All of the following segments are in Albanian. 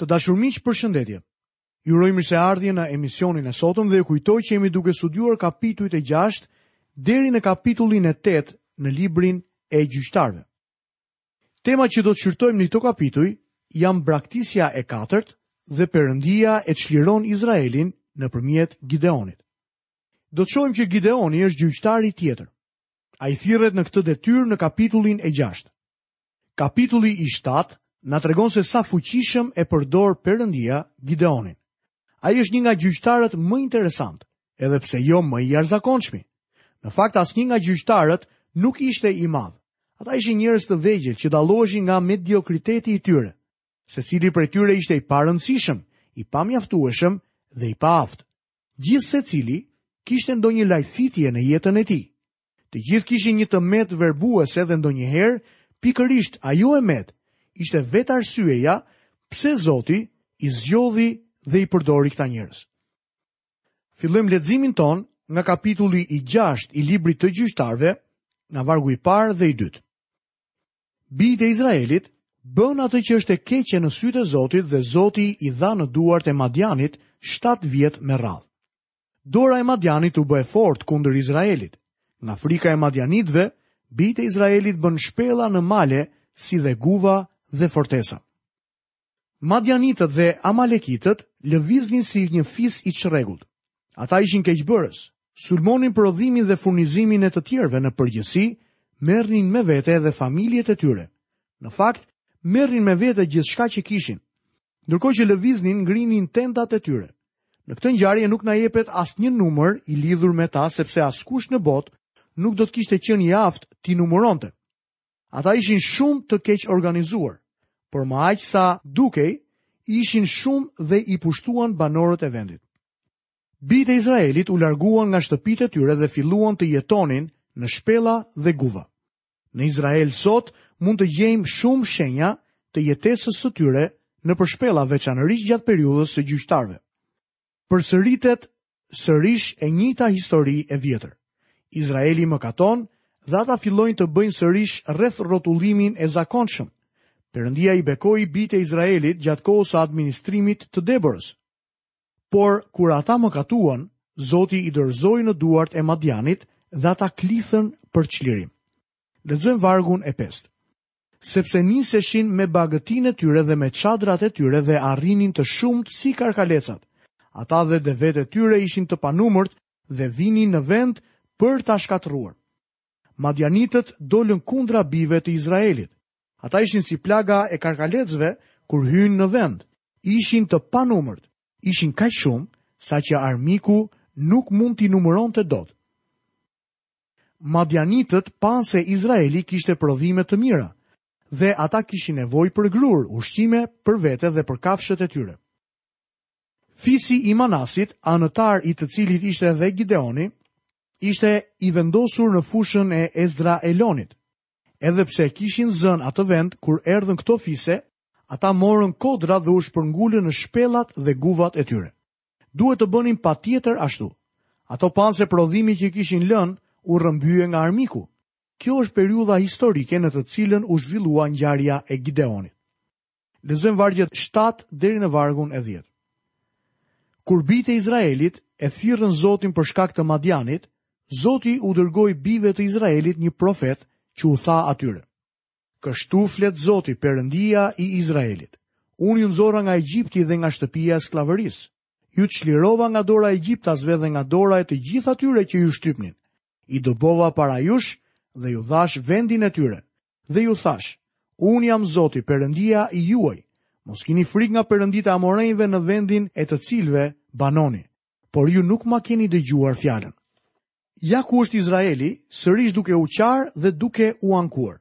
Të dashur miq, përshëndetje. Ju uroj mirëseardhje në emisionin e sotëm dhe ju kujtoj që jemi duke studiuar kapitujt e 6 deri në kapitullin e 8 në librin e gjyqtarëve. Temat që do të shqyrtojmë në këto kapituj janë braktisja e katërt dhe Perëndia e çliron Izraelin nëpërmjet Gideonit. Do të shohim që Gideoni është gjyqtari tjetër. Ai thirret në këtë detyrë në kapitullin e 6. Kapitulli i shtatë na tregon se sa fuqishëm e përdor Perëndia Gideonin. Ai është një nga gjyqtarët më interesantë, edhe pse jo më i jashtëzakonshmi. Në fakt asnjë nga gjyqtarët nuk ishte i madh. Ata ishin njerëz të vegjël që dalloheshin nga mediokriteti i tyre. Secili prej tyre ishte i parëndësishëm, i pamjaftueshëm dhe i paaftë. Gjithsecili kishte ndonjë lajthitje në jetën e tij. Të gjithë kishin një të metë verbuese dhe ndonjëherë, pikërisht ajo e metë, ishte vetë arsyeja pse Zoti i zgjodhi dhe i përdori këta njerëz. Fillojmë leximin tonë nga kapitulli i 6 i librit të gjyqtarëve, nga vargu i parë dhe i dytë. Bijtë e Izraelit bënë atë që është e keqe në sytë e Zotit dhe Zoti i dha në duart e Madianit 7 vjet me radhë. Dora e Madianit u bë e fortë kundër Izraelit. Nga frika e Madianitëve, bijtë e Izraelit bënë shpella në male si dhe guva dhe fortesa. Madianitët dhe Amalekitët lëviznin si një fis i çrregullt. Ata ishin keqbërës, sulmonin prodhimin dhe furnizimin e të tjerëve në përgjithësi, merrnin me vete dhe familjet e tyre. Në fakt, merrnin me vete gjithçka që kishin. Ndërkohë që lëviznin, ngrinin tendat e tyre. Në këtë ngjarje nuk na jepet asnjë numër i lidhur me ta sepse askush në botë nuk do të kishte qenë i aftë t'i numëronte. Ata ishin shumë të keqorganizuar, por me aq sa dukej ishin shumë dhe i pushtuan banorët e vendit. Bijtë e Izraelit u larguan nga shtëpitë e tyre dhe filluan të jetonin në shpella dhe guva. Në Izrael sot mund të gjejmë shumë shenja të jetesës së tyre nëpër shpella veçanërisht gjatë periudhës së gjyqtarëve. Përsëritet sërish e njëjta histori e vjetër. Izraeli mëkaton dhe ata fillojnë të bëjnë sërish rrethrrotullimin e zakonshëm. Perëndia i bekoi bijtë e Izraelit gjatë kohës së administrimit të Deborës. Por, kur ata mëkatuan, Zoti i dorëzoi në duart e Madianit dhe ata klithën për çlirim. Lexojmë vargun e pestë. Sepse niseshin me bagëtinë e tyre dhe me çadrat e tyre dhe arrinin të shumët si karkalecat. Ata dhe devetë e tyre ishin të panumërt dhe vinin në vend për ta shkatërruar. Madianitët dolën kundra bijve të Izraelit. Ata ishin si plaga e karkalecëve kur hyjnë në vend. Ishin të panumërt. Ishin kaq shumë saqë armiku nuk mund t'i numëronte dot. Madianitët panë se Izraeli kishte prodhime të mira dhe ata kishin nevojë për grurë, ushqime për vete dhe për kafshët e tyre. Fisi i Manasit, anëtar i të cilit ishte edhe Gideoni, ishte i vendosur në fushën e Ezdraelonit. Edhe pse kishin zënë atë vend kur erdhën këto fise, ata morën kodrat dhe u shpërngulën në shpellat dhe guvat e tyre. Duhet të bënin patjetër ashtu. Ato panë se prodhimi që kishin lënë u rrëmbye nga armiku. Kjo është periudha historike në të cilën u zhvillua ngjarja e Gideonit. Lexojmë vargjet 7 deri në vargun e 10. Kur bijtë e Izraelit e thirrën Zotin për shkak të Madianit, Zoti u dërgoi bijve të Izraelit një profet që u tha atyre: Kështu flet Zoti, Perëndia i Izraelit. Unë ju nxora nga Egjipti dhe nga shtëpia e skllavërisë. Ju çlirova nga dora e egjiptasve dhe nga dora e të gjithë atyre që ju shtypnin. i dëbova para jush dhe ju dhashë vendin e tyre, dhe ju thashë, unë jam Zoti Perëndia juaj, mos kini frikë nga perënditë e amorejve në vendin e të cilëve banoni, por ju nuk ma keni dëgjuar fjalën. Ja ku është Izraeli, sërish duke u qarë dhe duke u ankuar.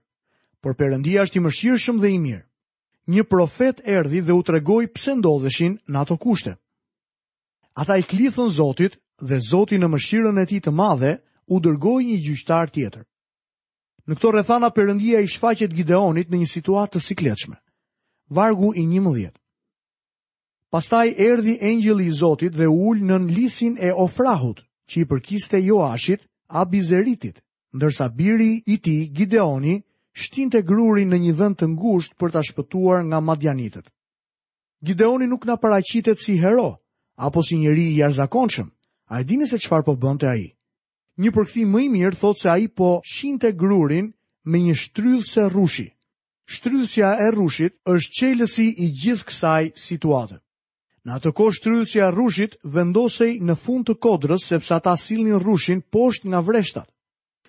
Por Perëndia është i mëshirshëm dhe i mirë. Një profet erdhi dhe u tregoi pse ndodheshin në ato kushte. Ata i klithën Zotit dhe Zoti në mëshirën e tij të madhe u dërgoi një gjyqtar tjetër. Në këto rrethana Perëndia i shfaqet Gideonit në një situatë të sikletshme. Vargu i 11. Pastaj erdhi engjëlli i Zotit dhe u ul nën lisin e Ofrahut, që i përkiste Joashit, Abizeritit, ndërsa biri i tij, Gideoni, shinte grurin në një vend të ngushtë për ta shpëtuar nga madianitët. Gideoni nuk na paraqitet si hero, apo si njeri i jashtëzakonshëm. A e dini se çfarë po bënte ai? Një përkthim më i mirë thotë se ai po shinte grurin me një shtrydhëse rrushi. Shtrydhësja e rrushit është çelësi i gjithë kësaj situate. Në atë kohë shtrydhësja e rrushit vendosej në fund të kodrës sepse ata sillnin rrushin poshtë nga vreshtat.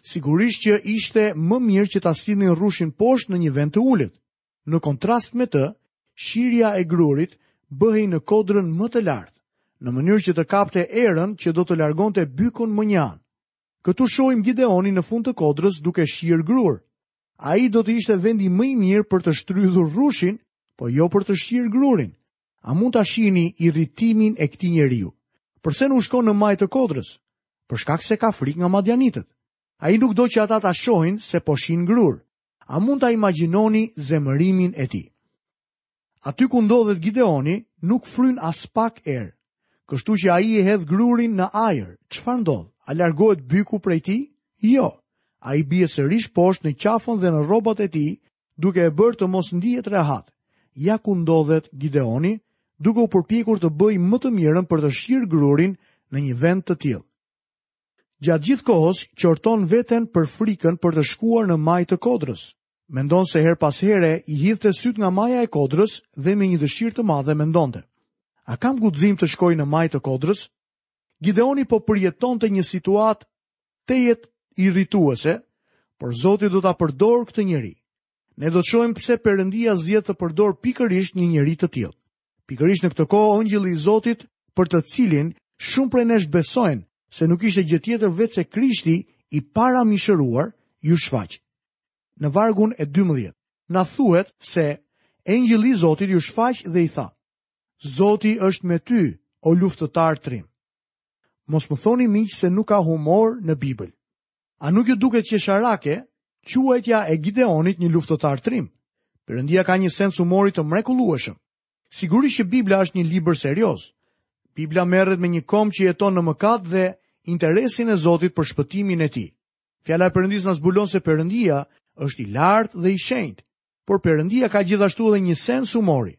Sigurisht që ishte më mirë që ta sillnin rrushin poshtë në një vend të ulët. Në kontrast me të, shirja e grurit bëhej në kodrën më të lartë, në mënyrë që të kapte erën që do të largonte bykun mënjanë. Këtu shohim Gideonin në fund të kodrës duke shirë grurë. Ai do të ishte vendi më i mirë për të shtrydhur rrushin, po jo për të shirë grurin. A mund ta shihni irritimin e këtij njeriu? Përse nuk shkon në majë të kodrës? Për shkak se ka frikë nga madjanitët. Ai nuk do që ata ta shohin se po shin grurë. A mund ta imagjinoni zemërimin e tij? Aty ku ndodhet Gideoni, nuk fryn aspak erë. Kështu që ai e hedh grurin në ajër. Çfarë ndodh? A largohet byku prej tij? Jo. Ai bie sërish poshtë në qafën dhe në rrobat e tij, duke e bërë të mos ndihet rehat. Ja ku ndodhet Gideoni, duke u përpjekur të bëjë më të mirën për të shirë grurin në një vend të tillë. Gjatë gjithë kohës qorton veten për frikën për të shkuar në majë të kodrës. Mendoj se herë pas here i hidhte sytë nga maja e kodrës dhe me një dëshirë të madhe mendonte. A kam guxim të shkoj në majë të kodrës? Gideoni po përjetonte një situatë tejet irrituese, por Zoti do ta përdorë këtë njeri. Ne do të shohim pse Perëndia zgjedh të përdorë pikërisht një njeri të tillë. Pikërisht në këtë kohë engjëlli i Zotit, për të cilin shumë prej nesh besojnë se nuk ishte gjë tjetër veçse Krishti i paramishëruar, iu shfaq. Në vargun e 12, na thuhet se engjëlli i Zotit iu shfaq dhe i tha: Zoti është me ty, o luftëtar trim. Mos më thoni miq se nuk ka humor në Bibël. A nuk ju duket qesharake quajtja e Gideonit një luftëtar trim? Perëndia ka një sens humori të mrekullueshëm. Sigurisht që Bibla është një libër serioz. Bibla merret me një komb që jeton në mëkat dhe interesin e Zotit për shpëtimin e tij. Fjala e Perëndisë na zbulon se Perëndia është i lartë dhe i shenjtë, por Perëndia ka gjithashtu edhe një sens humori.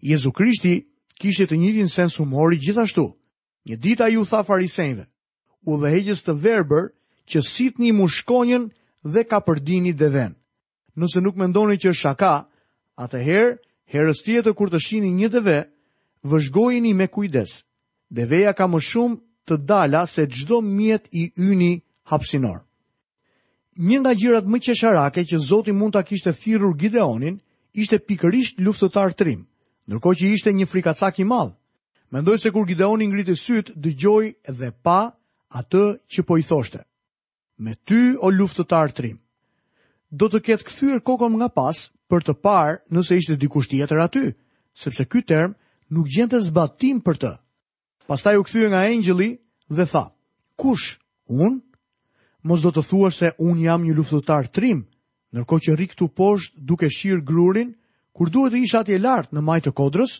Jezu Krishti kishte të njëjtin sens humori gjithashtu. Një ditë ai u tha farisenjve, udhëheqës të verbër që sitni mushkonjën dhe kapërdini deven. Nëse nuk mendoni që është shaka, atëherë, herës tjetër kur të shihni një deve, vëzhgojeni me kujdes. Deveja ka më shumë të dala se çdo mjet i yni hapësinor. Një nga gjërat më qesharake që Zoti mund ta kishte thirrur Gideonin ishte pikërisht luftëtar trim, ndërkohë që ishte një frikacak i madh. Mendoj se kur Gideoni ngriti sytë, dëgjoi dhe pa atë që po i thoshte. Me ty, o luftëtar trim. Do të ketë kthyer kokën nga pas për të parë nëse ishte dikush tjetër aty, sepse ky term nuk gjente zbatim për të. Pastaj u kthye nga engjëlli dhe tha, Kush? Unë? Mos do të thuash se unë jam një luftëtar trim, ndërkohë që rri këtu poshtë duke shirë grurin, kur duhet të isha atje lartë në majë të kodrës?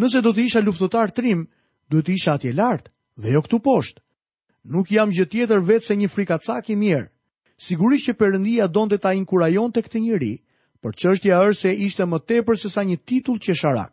Nëse do të isha luftëtar trim, duhet të isha atje lartë dhe jo këtu poshtë. Nuk jam gjë tjetër veçse një frikacak i mirë. Sigurisht që Perëndia donte ta inkurajonte këtë njeri, por çështja është se ishte më tepër se sa një titull qesharak.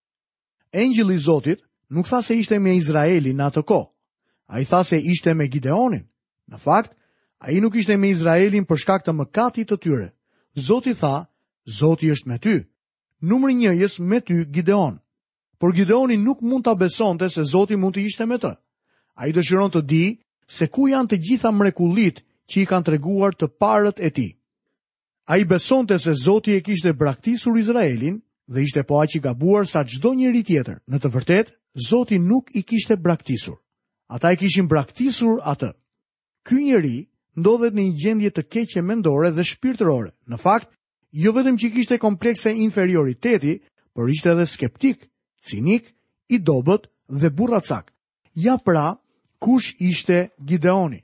Engjëlli i Zotit nuk tha se ishte me Izraelin në atë kohë. Ai tha se ishte me Gideonin. Në fakt, ai nuk ishte me Izraelin për shkak të mëkatit të tyre. Zoti tha, Zoti është me ty. Numri njëjës me ty Gideon. Por Gideoni nuk mund ta besonte se Zoti mund të ishte me të. Ai dëshiron të dijë se ku janë të gjitha mrekullitë që i kanë treguar të parët e tij. Ai besonte se Zoti e kishte braktisur Izraelin dhe ishte po aq i gabuar sa çdo njeri tjetër. Në të vërtetë, Zoti nuk i kishte braktisur. Ata e kishin braktisur atë. Ky njeri ndodhet në një gjendje të keqe mendore dhe shpirtërore. Në fakt, jo vetëm që kishte komplekse inferioriteti, por ishte edhe skeptik, cinik, i dobët dhe burracak. Ja pra, kush ishte Gideoni.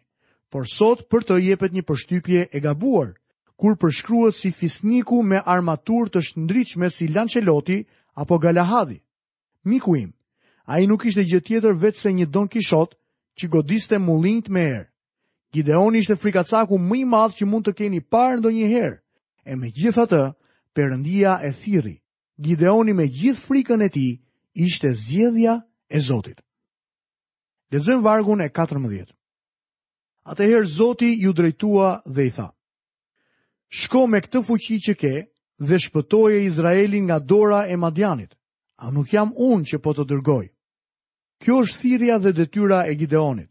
Por sot për të jepet një përshtypje e gabuar, kur përshkruhet si fisniku me armaturë të shndritshme si Lanceloti apo Galahadi. Miku im, ai nuk ishte gjë tjetër veçse një Don Kishot që godiste mullinjtë me erë. Gideoni ishte frikacaku më i madh që mund të keni parë ndonjëherë. E megjithatë, Perëndia e thirri. Gideoni me gjithë frikën e tij ishte zgjedhja e Zotit. Lexojmë vargun e 14. Atëherë Zoti iu drejtua dhe i tha: Shko me këtë fuqi që ke dhe shpëtoje Izraelin nga dora e Madianit. A nuk jam unë që po të dërgoj? Kjo është thirrja dhe detyra e Gideonit.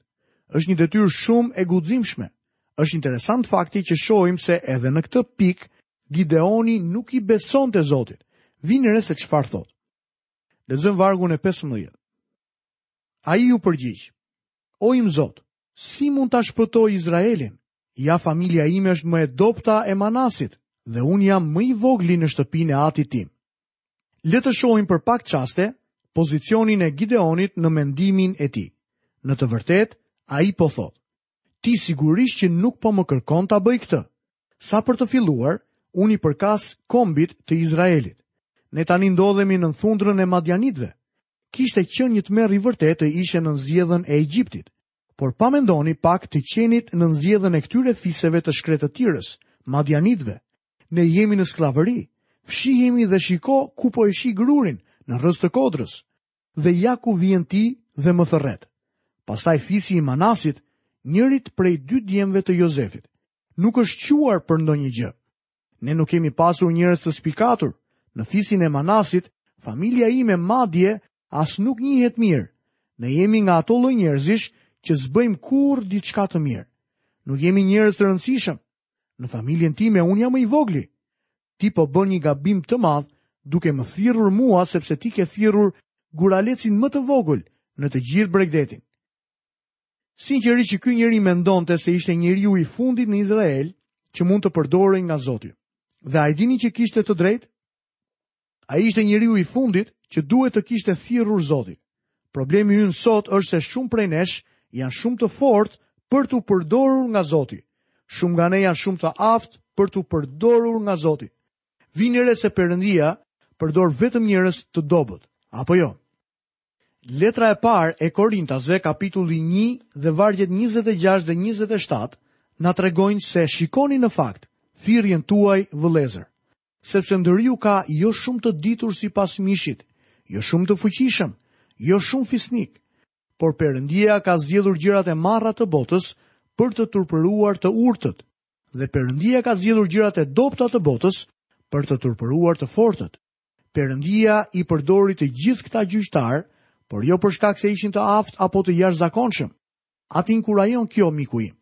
Është një detyrë shumë e guximshme. Është interesant fakti që shohim se edhe në këtë pikë Gideoni nuk i besonte Zotit. Vini re se çfarë thotë. Lexojmë vargun e 15. Ai u përgjigj: O im Zot, si mund ta shpëtoj Izraelin? Ja familja ime është më e dobëta e Manasit dhe unë jam më i vogli në shtëpinë e atit tim. Le të shohim për pak çaste pozicionin e Gideonit në mendimin e tij. Në të vërtetë, ai po thotë: Ti sigurisht që nuk po më kërkon ta bëj këtë. Sa për të filluar, unë i përkas kombit të Izraelit. Ne tani ndodhemi nën thundrën e Madianitëve. Kishte qenë një tmerr i vërtetë të ishe nën zgjedhën e Egjiptit, por pa mendoni pak të qenit nën zgjedhën e këtyre fiseve të shkretëtirës, Madianitëve. Ne jemi në skllavëri, fshihemi dhe shiko ku po e shi grurin në rrëzë të kodrës, dhe ja ku vjen ti dhe më thërret. Pastaj fisi i Manasit, njërit prej dy djemve të Jozefit, nuk është shquar për ndonjë gjë. Ne nuk kemi pasur njerëz të spikatur, në fisin e Manasit, familja ime madje as nuk njihet mirë. Ne jemi nga ato lloj njerëzish që s'bëjmë kurrë diçka të mirë. Nuk jemi njerëz të rëndësishëm, Në familjen time unë jam më i vogli. Ti po bën një gabim të madh duke më thirrur mua sepse ti ke thirrur guralecin më të vogël në të gjithë bregdetin. Sinqerisht që ky njeri mendonte se ishte njeriu i fundit në Izrael që mund të përdorej nga Zoti. Dhe a e dini që kishte të drejtë? Ai ishte njeriu i fundit që duhet të kishte thirrur Zoti. Problemi ynë sot është se shumë prej nesh janë shumë të fortë për t'u përdorur nga Zoti. Shumë nga ne janë shumë të aftë për t'u përdorur nga Zoti. Vini re se Perëndia përdor vetëm njerëz të dobët, apo jo? Letra e parë e Korintasve, kapitulli 1 dhe vargjet 26 dhe 27, na tregojnë se shikoni në fakt thirrjen tuaj vëllezër. Sepse ndër ju ka jo shumë të ditur sipas mishit, jo shumë të fuqishëm, jo shumë fisnikë, por Perëndia ka zgjedhur gjërat e marra të botës për të turpëruar të urtët, dhe Perëndia ka zgjedhur gjërat e dobëta të botës për të turpëruar të fortët. Perëndia i përdori të gjithë këta gjyqtarë, por jo për shkak se ishin të aftë apo të jashtëzakonshëm. A të inkurajon kjo, miku im.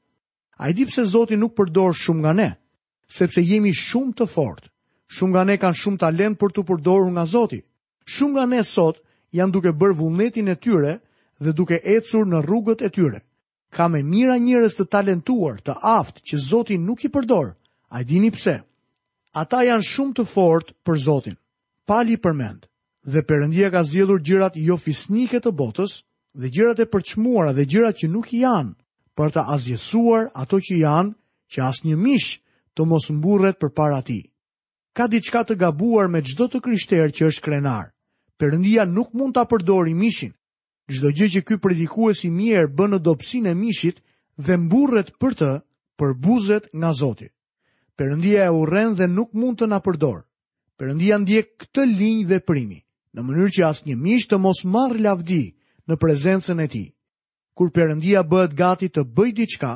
A e di pse Zoti nuk përdor shumë nga ne? Sepse jemi shumë të fortë. Shumë nga ne kanë shumë talent për t'u përdorur nga Zoti. Shumë nga ne sot janë duke bërë vullnetin e tyre dhe duke ecur në rrugët e tyre. Ka me mijëra njerëz të talentuar, të aftë, që Zoti nuk i përdor. A e dini pse? Ata janë shumë të fortë për Zotin. Pali përmend, Dhe Perëndia ka zgjedhur gjërat jo fisnike të botës dhe gjërat e përçmuara dhe gjërat që nuk janë, për të asgjësuar ato që janë, që asnjë mish të mos mburret përpara tij. Ka diçka të gabuar me çdo të krishterë që është krenar. Perëndia nuk mund ta përdorë mishin, Çdo gjë që ky predikues i mjerë bën në dobësinë e mishit dhe mburret për të, përbuzet nga Zoti. Perëndia e urren dhe nuk mund të na përdorë. Perëndia ndjek këtë linjë veprimi, në mënyrë që asnjë mish të mos marrë lavdi në prezencën e tij. Kur Perëndia bëhet gati të bëjë diçka,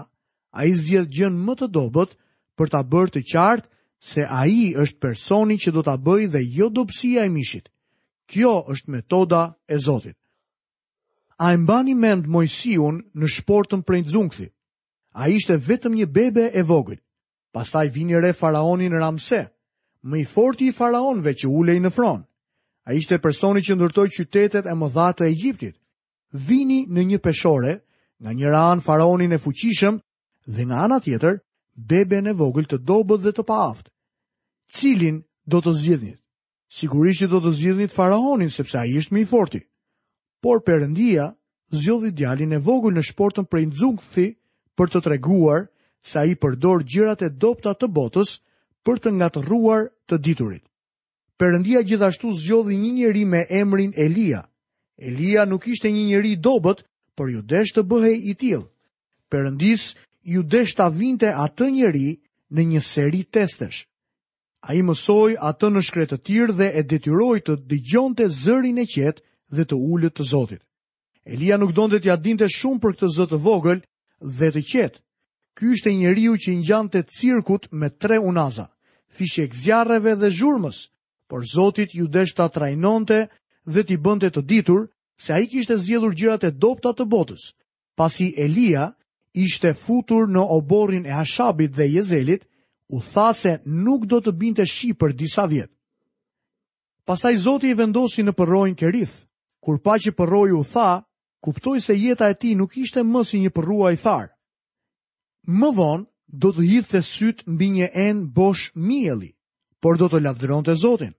ai zgjedh gjënë më të dobët për ta bërë të qartë se ai është personi që do ta bëjë dhe jo dobësia e mishit. Kjo është metoda e Zotit. A e mbani mend Moisiun në shportën prej xunkthi? Ai ishte vetëm një bebe e vogël. Pastaj vini re faraonin Ramse, më i forti i faraonëve që ulej në fron. Ai ishte personi që ndërtoi qytetet e mëdha të Egjiptit. Vini në një peshore, nga njëra anë faraonin e fuqishëm dhe nga ana tjetër beben e vogël të dobët dhe të paaftë. Cilin do të zgjidhnit? Sigurisht që do të zgjidhnit faraonin sepse ai është më i forti. Por Perëndia zgjodhi djalin e vogël në shportën prej xunkthi për të treguar se ai përdor gjërat e dobëta të botës për të ngatërruar të diturit. Perëndia gjithashtu zgjodhi një njeri me emrin Elia. Elia nuk ishte një njeri i dobët, por iu desh të bëhej i tillë. Perëndisë iu desh ta vinte atë njeri në një seri testesh. Ai e mësoi atë në shkretëtirë dhe e detyroi të dëgjonte zërin e qetë dhe të ulët të Zotit. Elia nuk donte t'ia dinte shumë për këtë zë të vogël dhe të qetë. Ky ishte njeriu që i ngjante cirkut me tre unaza, fishekzjarreve dhe zhurmës, por Zotit iu desh ta trajnonte dhe t'i bënte të ditur se ai kishte zgjedhur gjërat e dobëta të botës, pasi Elia ishte futur në oborrin e Ashabit dhe Jezelit, u tha se nuk do të binte shi për disa vjet. Pastaj Zoti e vendosi në përroin Kerith. Kur pa që përroi u tha, kuptoi se jeta e tij nuk ishte më si një përrua i tharë. Më vonë do të hidhte sytë mbi një enë bosh mielli, por do të lavdëronte Zotin.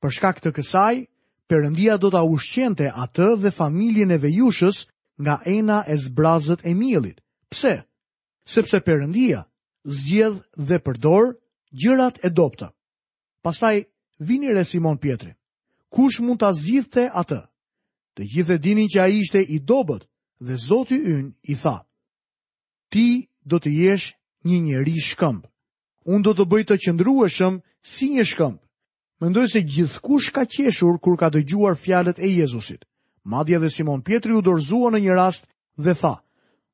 Për shkak të kësaj, Perëndia do ta ushqente atë dhe familjen e vejushës nga ena e zbrazët e miellit. Pse? Sepse Perëndia zgjedh dhe përdor gjërat e dobëta. Pastaj vini re Simon Pjetrin. Kush mund ta zgjidhte atë? Të gjithë e dinin që ai ishte i dobët dhe Zoti ynë i tha: Ti do të jesh një njeri shkëmb. Unë do të të bëj të qëndrueshëm si një shkëmb. Mendoj se gjithkush ka qeshur kur ka dëgjuar fjalët e Jezusit. Madje dhe Simon Pjetri u dorëzua në një rast dhe tha,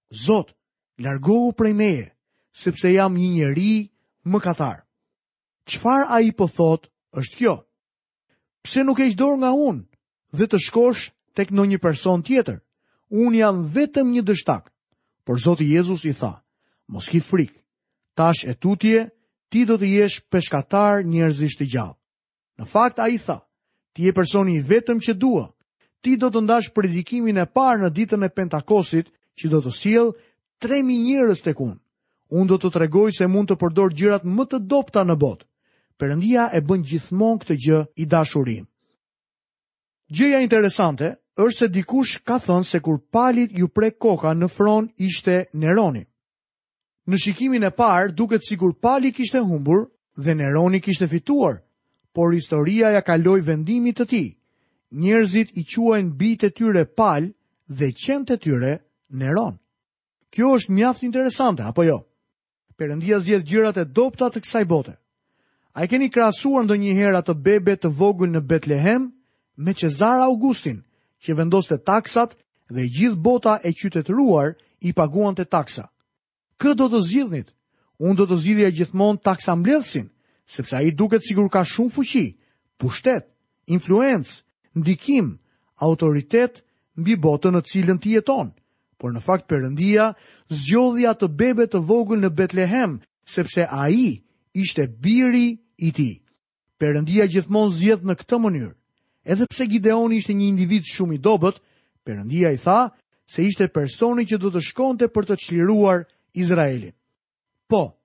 Zot, largohu prej meje, sepse jam një njeri mëkatar. Çfarë ai po thotë është kjo: Pse nuk heq dorë nga unë dhe të shkosh tek ndonjë person tjetër? Unë jam vetëm një dështak. Por Zoti Jezus i tha, mos ki frikë, tash e tutje, ti do të jesh peshkatar njerëzish të gjallë. Në fakt, ai i tha, ti je personi i vetëm që dua, ti do të ndash predikimin e parë në ditën e Pentakostit që do të sjell Tre mijë njerëz tek unë. Unë do të tregoj se mund të përdor gjërat më të dobëta në botë. Perëndia e bën gjithmonë këtë gjë i dashur im. Gjëja interesante është se dikush ka thënë se kur Palit iu pre koka në fron ishte Neroni. Në shikimin e parë duket sikur Pali kishte humbur dhe Neroni kishte fituar, por historia ia kaloi vendimit të tij. Njerëzit i quajnë bijtë e tyre Pal dhe qentë e tyre Neron. Kjo është mjaft interesante, apo jo? Perëndia zgjedh gjërat e dobëta të kësaj bote. A e keni krahasuar ndonjëherë atë bebe të vogël në Betlehem me Cezar Augustin, që vendoste taksat dhe gjithë bota e qytetëruar i paguante taksa? Kë do të zgjidhnit? Unë do të zgjidhja gjithmonë taksambledhësin, sepse ai duket sikur ka shumë fuqi, pushtet, influencë, ndikim, autoritet mbi botën në cilën ti jeton. Por në fakt Perëndia zgjodhi atë bebe të vogël në Betlehem, sepse ai ishte biri i tij. Perëndia gjithmonë zgjedh në këtë mënyrë. Edhe pse Gideoni ishte një individ shumë i dobët, Perëndia i tha se ishte personi që do të shkonte për të çliruar Izraelin. Po,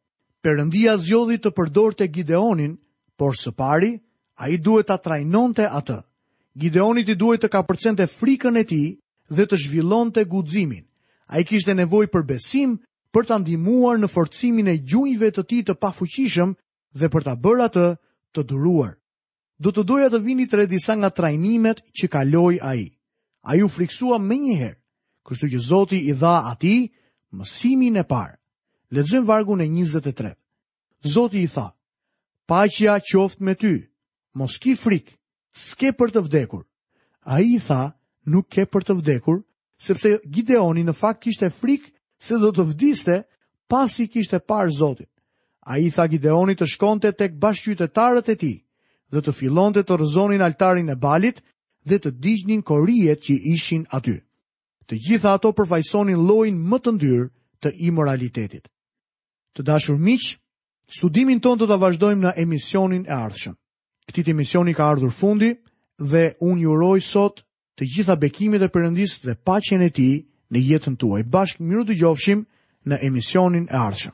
Perëndia zgjodhi të përdorte Gideonin, por së pari ai duhet ta trajnonte atë. Gideonit i duhej të kapërcente frikën e tij dhe të zhvillonte guximin. Ai kishte nevojë për besim për ta ndihmuar në forcimin e gjunjëve të tij të pafuqishëm dhe për ta bërë atë të duruar. Do të doja të vinit re disa nga trajnimet që kaloi ai. Ai u frikësua menjëherë, kështu që Zoti i dha atij mësimin e parë. Lexojmë vargun e 23. Zoti i tha, Paqja qoftë me ty, mos ki frikë, S'ke për të vdekur. Ai i tha, nuk ke për të vdekur, sepse Gideoni në fakt kishte frikë se do të vdiste pasi kishte parë Zotin. Ai i tha Gideonit të shkonte tek bashkëqytetarët e tij dhe të fillonte të rrëzonin altarin e Baalit dhe të digjnin korijet që ishin aty. Të gjitha ato përfaqësonin llojin më të ndyrë të imoralitetit. Të dashur miq, studimin tonë do ta vazhdojmë në emisionin e ardhshëm. Këtij emisioni i ka ardhur fundi dhe unë ju uroj sot të gjitha bekimet e Perëndisë dhe paqen e tij në jetën tuaj. Bashkë mirudëgjofshim në emisionin e ardhshëm.